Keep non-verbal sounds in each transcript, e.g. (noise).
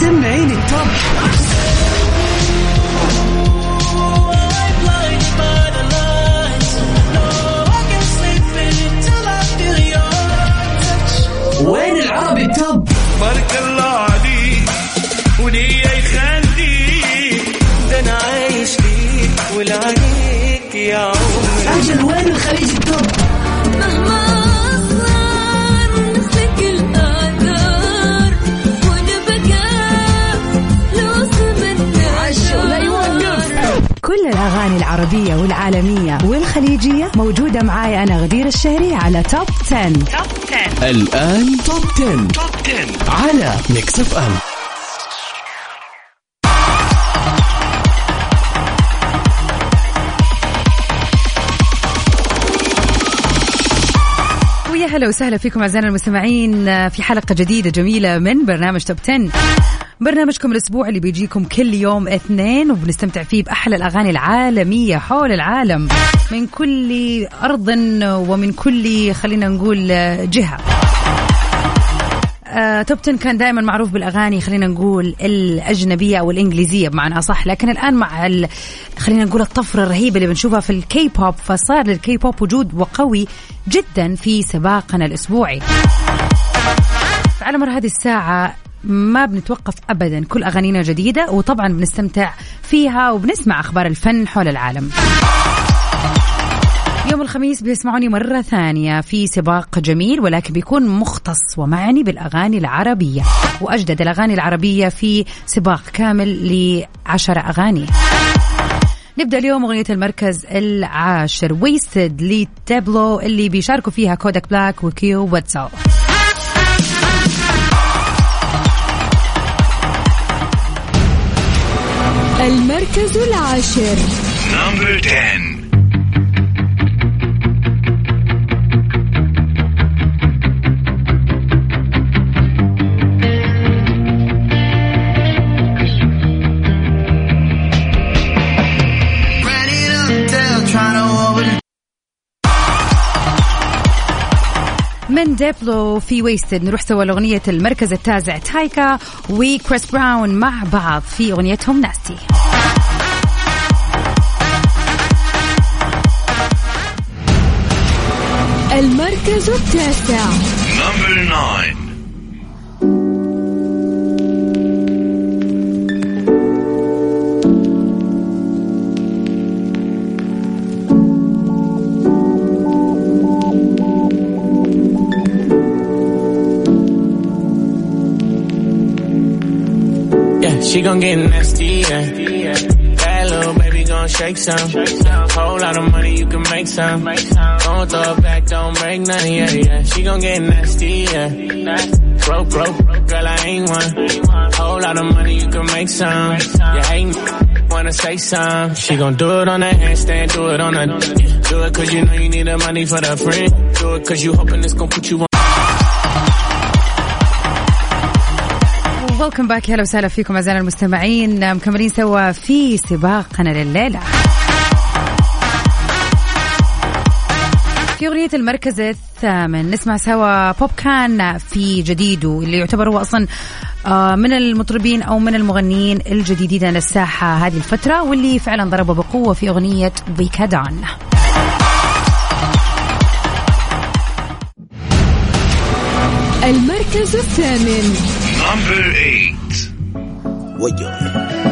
سمعيني التوب. العربية والعالمية والخليجية. موجودة معاي أنا غدير الشهري على Top 10. الآن Top 10. على Mix FM هلا وسهلا فيكم أعزائنا المستمعين في حلقة جديدة جميلة من برنامج Top 10 برنامجكم الأسبوع اللي بيجيكم كل يوم اثنين وبنستمتع فيه بأحلى الأغاني العالمية حول العالم من كل أرض ومن كل خلينا نقول آه، توب 10 كان دائما معروف بالأغاني خلينا نقول الأجنبية أو الإنجليزية بمعنى أصح لكن الآن مع. خلينا نقول الطفرة الرهيبة اللي بنشوفها في الكي بوب فصار للكي بوب وجود وقوي جدا في سباقنا الأسبوعي فعلى مر هذه الساعة ما بنتوقف ابدا كل أغانينا جديدة وطبعا بنستمتع فيها وبنسمع أخبار الفن حول العالم يوم الخميس بيسمعوني مرة ثانية في سباق جميل ولكن بيكون مختص ومعني بالأغاني العربية. وأجدد الأغاني العربية في سباق كامل لعشر أغاني. نبدأ اليوم أغنية المركز العاشر Wasted ل Diplo اللي بيشاركوا فيها Kodak Black و Koe Wetzel المركز العاشر. number 10 Diplo في Wasted نروح سوا لأغنية المركز التاسع. تايكا وكريس براون مع بعض في أغنيتهم ناستي المركز التاسع. Gon' get nasty, yeah. Bad little baby gon' shake some. Whole lot of money, you can make some. Gon' throw it back, don't break none, yeah, yeah. She gon' get nasty, yeah. Broke, broke, girl, I ain't one. Whole lot of money, you can make some. Yeah, ain't wanna say some. She gon' do it on a handstand, do it on a. Do it cause you know you need the money for the friend. Do it cause you hoping it's gon' put you on. ويلكم باك هلا وسهلا فيكم أعزائنا المستمعين. مكملين سوا في سباقنا لليلة. في أغنية المركز الثامن. نسمع سوا بوب كان في جديده اللي يعتبر هو أصلا آه، من المطربين أو من المغنيين الجديدين للساحة هذه الفترة واللي فعلا ضربوا بقوة في أغنية بيكادان المركز الثامن. Number eight. What yo?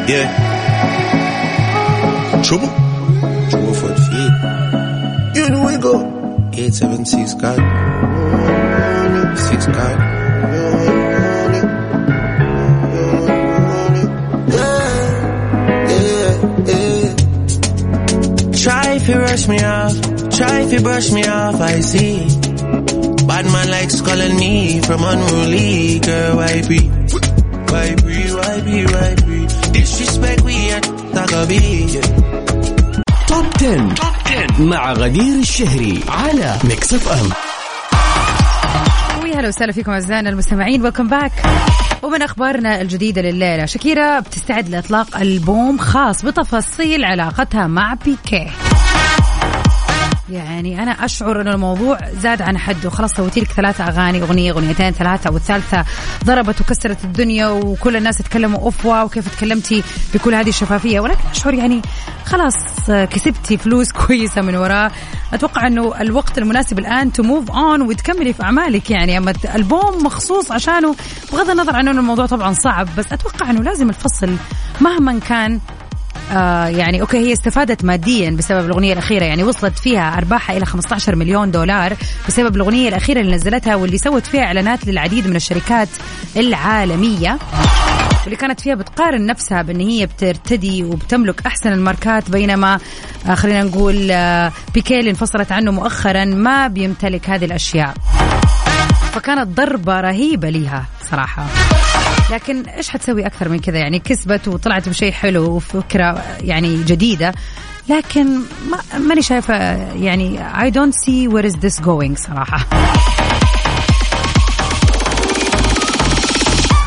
Yeah. Trouble? Trouble for the feet. You know we go. 876 God. Six God. Yeah, yeah. Try if you rush me off, try if you brush me off, I see Bad man likes calling me from unruly, girl, why be? Why be, why be, why be? Disrespect we at Tagabi. توب 10. مع غدير الشهري على ميكس اف ام ويا هلا وسهلا فيكم أعزائنا المستمعين ويلكم باك ومن أخبارنا الجديدة لليلة شاكيرا بتستعد لإطلاق ألبوم خاص بتفاصيل علاقتها مع بيكي يعني أنا أشعر ان الموضوع زاد عن حده. خلاص سويتي لك ثلاثة أغاني أغنية أغنيتين ثلاثة والثالثه ضربت وكسرت الدنيا وكل الناس تكلموا أوف wow كيف تكلمتي بكل هذه الشفافية؟ ولكن أشعر يعني خلاص كسبتي فلوس (laughs) كويسة من وراه أتوقع إنه الوقت المناسب الآن to move on وتكملي في أعمالك. يعني أما البوم مخصوص عشانه بغض النظر عن إنه الموضوع طبعا صعب بس أتوقع إنه لازم الفصل مهما كان آه يعني okay هي استفادت ماديا بسبب الأغنية الأخيرة يعني وصلت فيها أرباحها إلى 15 مليون دولار بسبب الأغنية الأخيرة اللي نزلتها واللي سوت فيها إعلانات للعديد من الشركات العالمية. واللي كانت فيها بتقارن نفسها بأن هي بترتدي وبتملك أحسن الماركات بينما آه خلينا نقول آه بيكي اللي انفصلت عنه مؤخرا ما بيمتلك هذه الأشياء. فكانت ضربة رهيبة ليها صراحة. لكن إيش حتسوي أكثر من كذا؟ يعني كسبت وطلعت بشيء حلو وفكرة يعني جديدة لكن ما ماني شايفة يعني I don't see where is this going صراحة.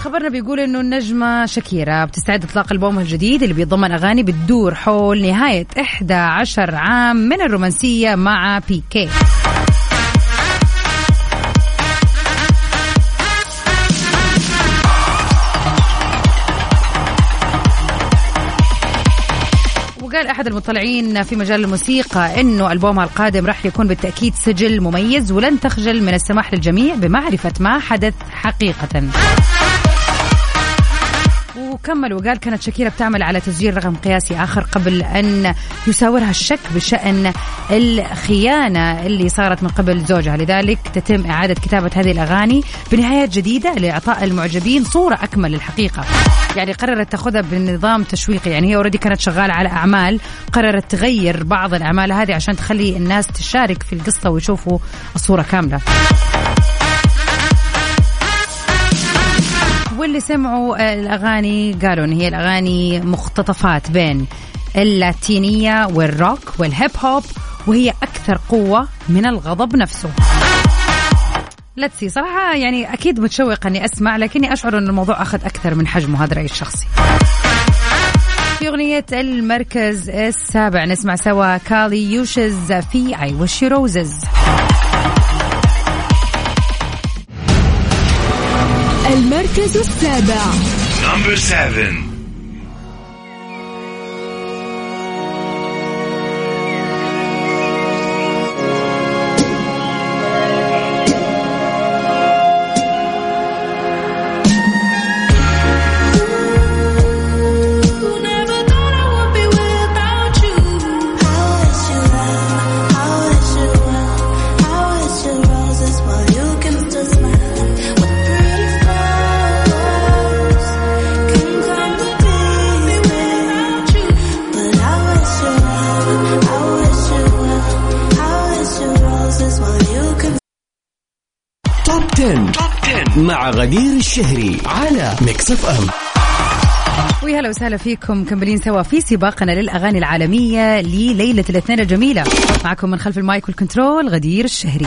خبرنا بيقول إنه النجمة شاكيرا بتستعد إطلاق البومها الجديد اللي بيتضمن أغاني بتدور حول نهاية 11 عام من الرومانسية مع بيكي وقال أحد المطلعين في مجال الموسيقى إنه البومها القادم راح يكون بالتأكيد سجل مميز ولن تخجل من السماح للجميع بمعرفة ما حدث حقيقة. وكمل وقال كانت شاكيرا بتعمل على تسجيل رقم قياسي آخر قبل أن يساورها الشك بشأن الخيانة اللي صارت من قبل زوجها. لذلك تتم إعادة كتابة هذه الأغاني بنهايات جديدة لإعطاء المعجبين صورة أكمل للحقيقة. يعني قررت تأخذها بنظام تشويقي. يعني هي already كانت شغالة على أعمال قررت تغير بعض الأعمال هذه عشان تخلي الناس تشارك في القصة ويشوفوا الصورة كاملة. واللي سمعوا الأغاني قالوا إن هي الأغاني مقتطفات بين اللاتينية والروك والهيب هوب وهي أكثر قوة من الغضب نفسه. لتسي صراحة يعني أكيد متشوقة أني أسمع لكني أشعر أن الموضوع أخذ أكثر من حجمه هذا رأيي الشخصي. في أغنية المركز السابع نسمع سوا كالي يوشز في I wish you roses. المركز السابع Number seven. غدير الشهري على ميكس اف ام ويا هلا وسهلا فيكم مكملين سوا في سباقنا للأغاني العالمية لليلة الاثنين الجميلة. معكم من خلف ال mic وال control غدير الشهري.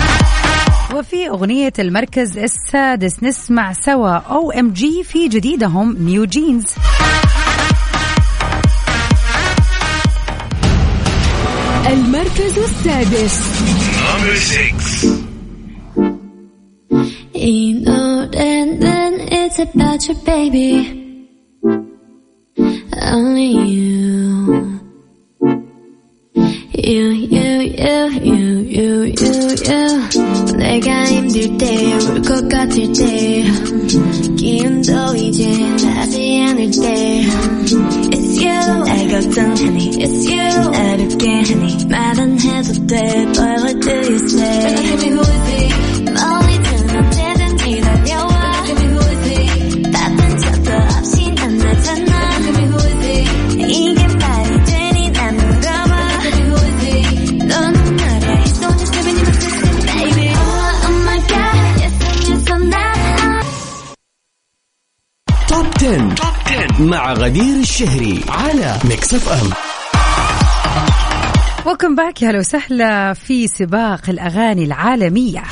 وفي أغنية المركز السادس نسمع سوا OMG في جديدهم NewJeans المركز السادس. Number six. You know that then it's about your baby. Only you. You, you, you, you, you, you, you. 내가 힘들 때, 울 것 같을 때. 기운도 이제 나지 않을 때. It's you. 날 걱정하니. It's you. 날 웃게 하니. 말 안 해도 돼. Boy, what do you say? Tell me who is he? مع غدير الشهري على ميكس اف ام و welcome back يا هلا وسهلا في سباق الأغاني العالمية.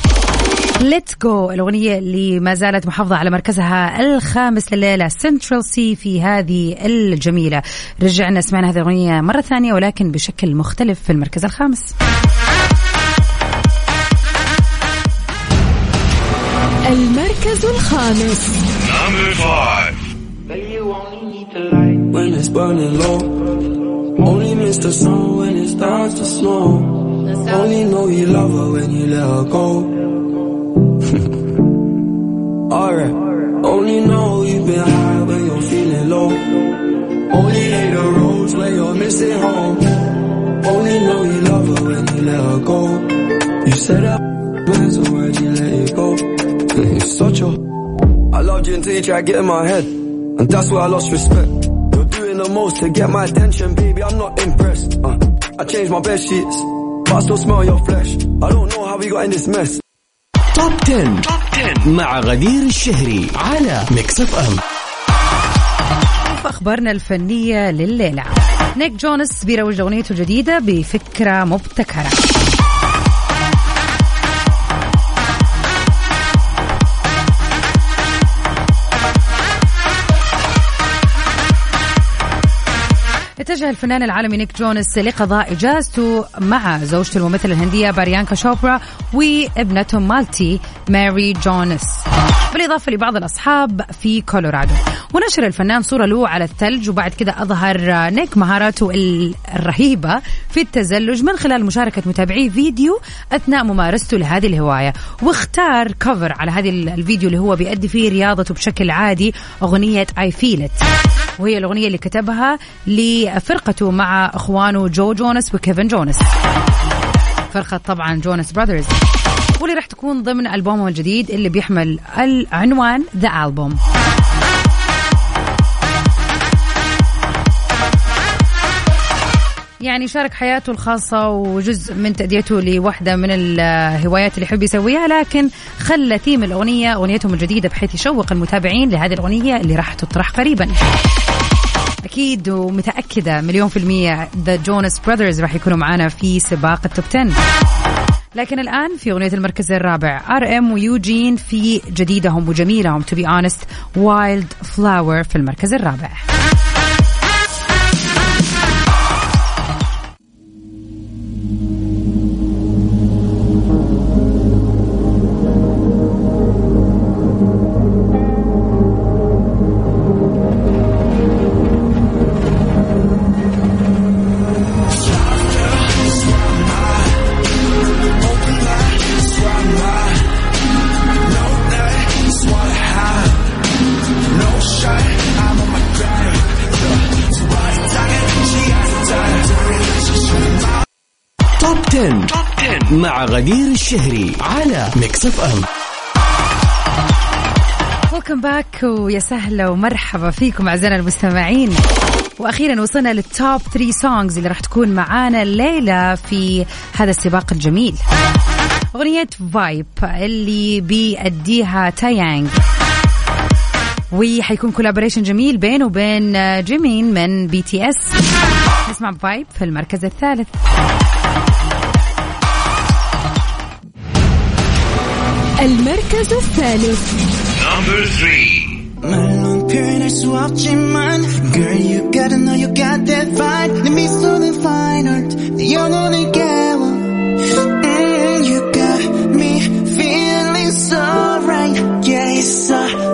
Let Go الأغنية اللي ما زالت محافظة على مركزها الخامس لليلة Central Cee في هذه الجميلة. رجعنا سمعنا هذه الأغنية مرة ثانية ولكن بشكل مختلف في المركز الخامس. المركز الخامس. When it's burning low. Only miss the sun when it starts to snow. Only know you love her when you let her go. (laughs) Alright. Only know you've been high when you're feeling low. Only hate the roads when you're missing home. Only know you love her when you let her go. You said that man, so why'd you let it go? (laughs) You're such a. I loved you until you tried to get in my head. And that's where I lost respect. You're doing the most to get my attention, baby. I'm not impressed. Uh, I changed my bed sheets, but I still smell your flesh. I don't know how we got in this mess. توب 10. مع غدير الشهري على ميكس اف ام في اخبارنا الفنيه لليله نيك جونس بيروج اغنيته الجديده بفكره مبتكره اتجه الفنان العالمي نيك جونس لقضاء إجازته مع زوجته الممثلة الهندية باريانكا شوبرا وابنتهم مالتي ماري جونس. بالإضافة لبعض الأصحاب في كولورادو. ونشر الفنان صورة له على الثلج وبعد كده أظهر نيك مهاراته ال- الرهيبة في التزلج من خلال مشاركة متابعيه فيديو أثناء ممارسته لهذه الهواية. واختار cover على هذه ال- الفيديو اللي هو بيأدي فيه رياضته بشكل عادي أغنية I Feel It وهي الأغنية اللي كتبها لفرقته مع إخوانه جو جونس وكيفن جونس. فرقة طبعا Jonas Brothers. واللي راح تكون ضمن ألبومه الجديد اللي بيحمل العنوان The Album يعني شارك حياته الخاصة وجزء من تأديته لوحدة من الهوايات اللي يحب يسويها لكن خلى ثيم الأغنية أغنيتهم الجديدة بحيث يشوق المتابعين لهذه الأغنية اللي راح تطرح قريبا. أكيد ومتأكدة مليون في المية the Jonas Brothers راح يكونوا معانا في سباق ال top 10 لكن الآن في أغنية المركز الرابع RM ويوجين في جديدهم وجميلهم to be honest Wild Flower في المركز الرابع. مع غدير الشهري على ميكس اف ام welcome back ويا سهلا ومرحبا فيكم أعزائنا المستمعين. وأخيرا وصلنا لل top 3 songs اللي راح تكون معانا الليلة في هذا السباق الجميل. أغنية Vibe اللي بيأديها تايانج وحيكون collaboration جميل بينه وبين جيمين من BTS نسمع فايب في المركز الثالث. المركز الثالث Number three. 말론 표현할 수 없지만 Girl you gotta know you got that vibe 내 미소는 fine art 내 영혼을 깨워 mm, You got me feeling so right Yeah it's a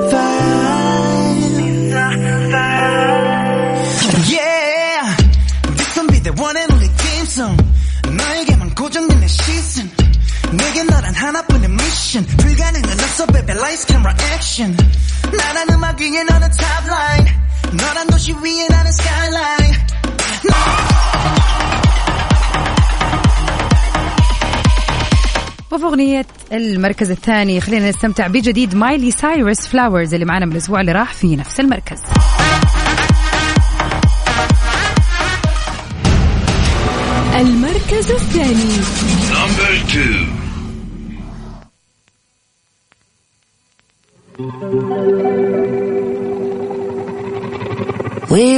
불가능은 없어 baby lights camera action 나란 음악 위에 너는 top line 너란 도시 위에 나는 skyline وفي أغنية المركز الثاني خلينا نستمتع بجديد مايلي سايرس فلاورز اللي معنا من الأسبوع اللي راح في نفس المركز المركز الثاني We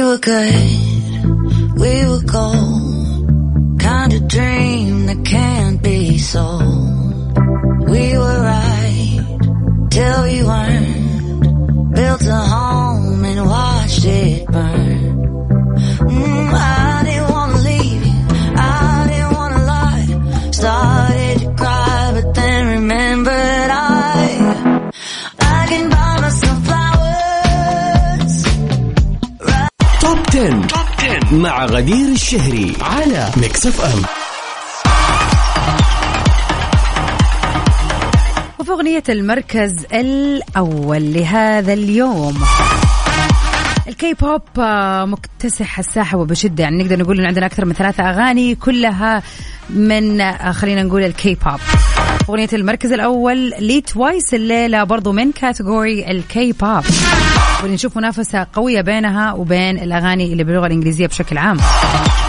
were good, we were gold. Kind of dream that can't be sold. مع غدير الشهري على ميكس اف ام وفي أغنية المركز الأول لهذا اليوم. الكي بوب آه، مكتسح الساحة وبشدة. يعني نقدر نقول إن عندنا أكثر من ثلاثة أغاني كلها من آه، خلينا نقول الكي بوب أغنية المركز الأول لي توايس الليلة برضو من category ال K-pop ونشوف منافسة قوية بينها وبين الأغاني اللي باللغة الإنجليزية بشكل عام.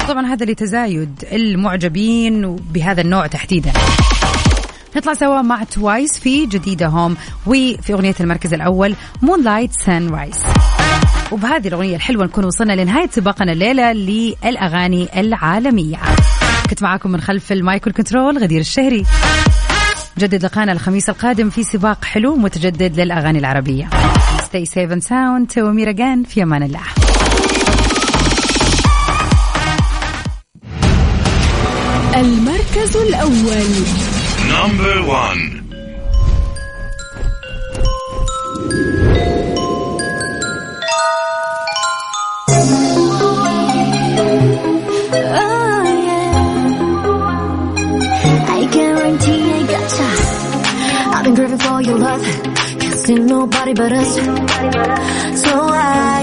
طبعا هذا لتزايد المعجبين بهذا النوع تحديدا. نطلع سوا مع توايس في جديدهم وفي أغنية المركز الأول Sunrise وبهذه الأغنية الحلوة نكون وصلنا لنهاية سباقنا الليلة للأغاني العالمية. كنت معاكم من خلف ال mic وال control غدير الشهري. جدد لقانا الخميس القادم في سباق حلو متجدد للأغاني العربية. Stay safe and sound وميرا جان في أمان الله المركز الأول Number one. trusting nobody but us. So I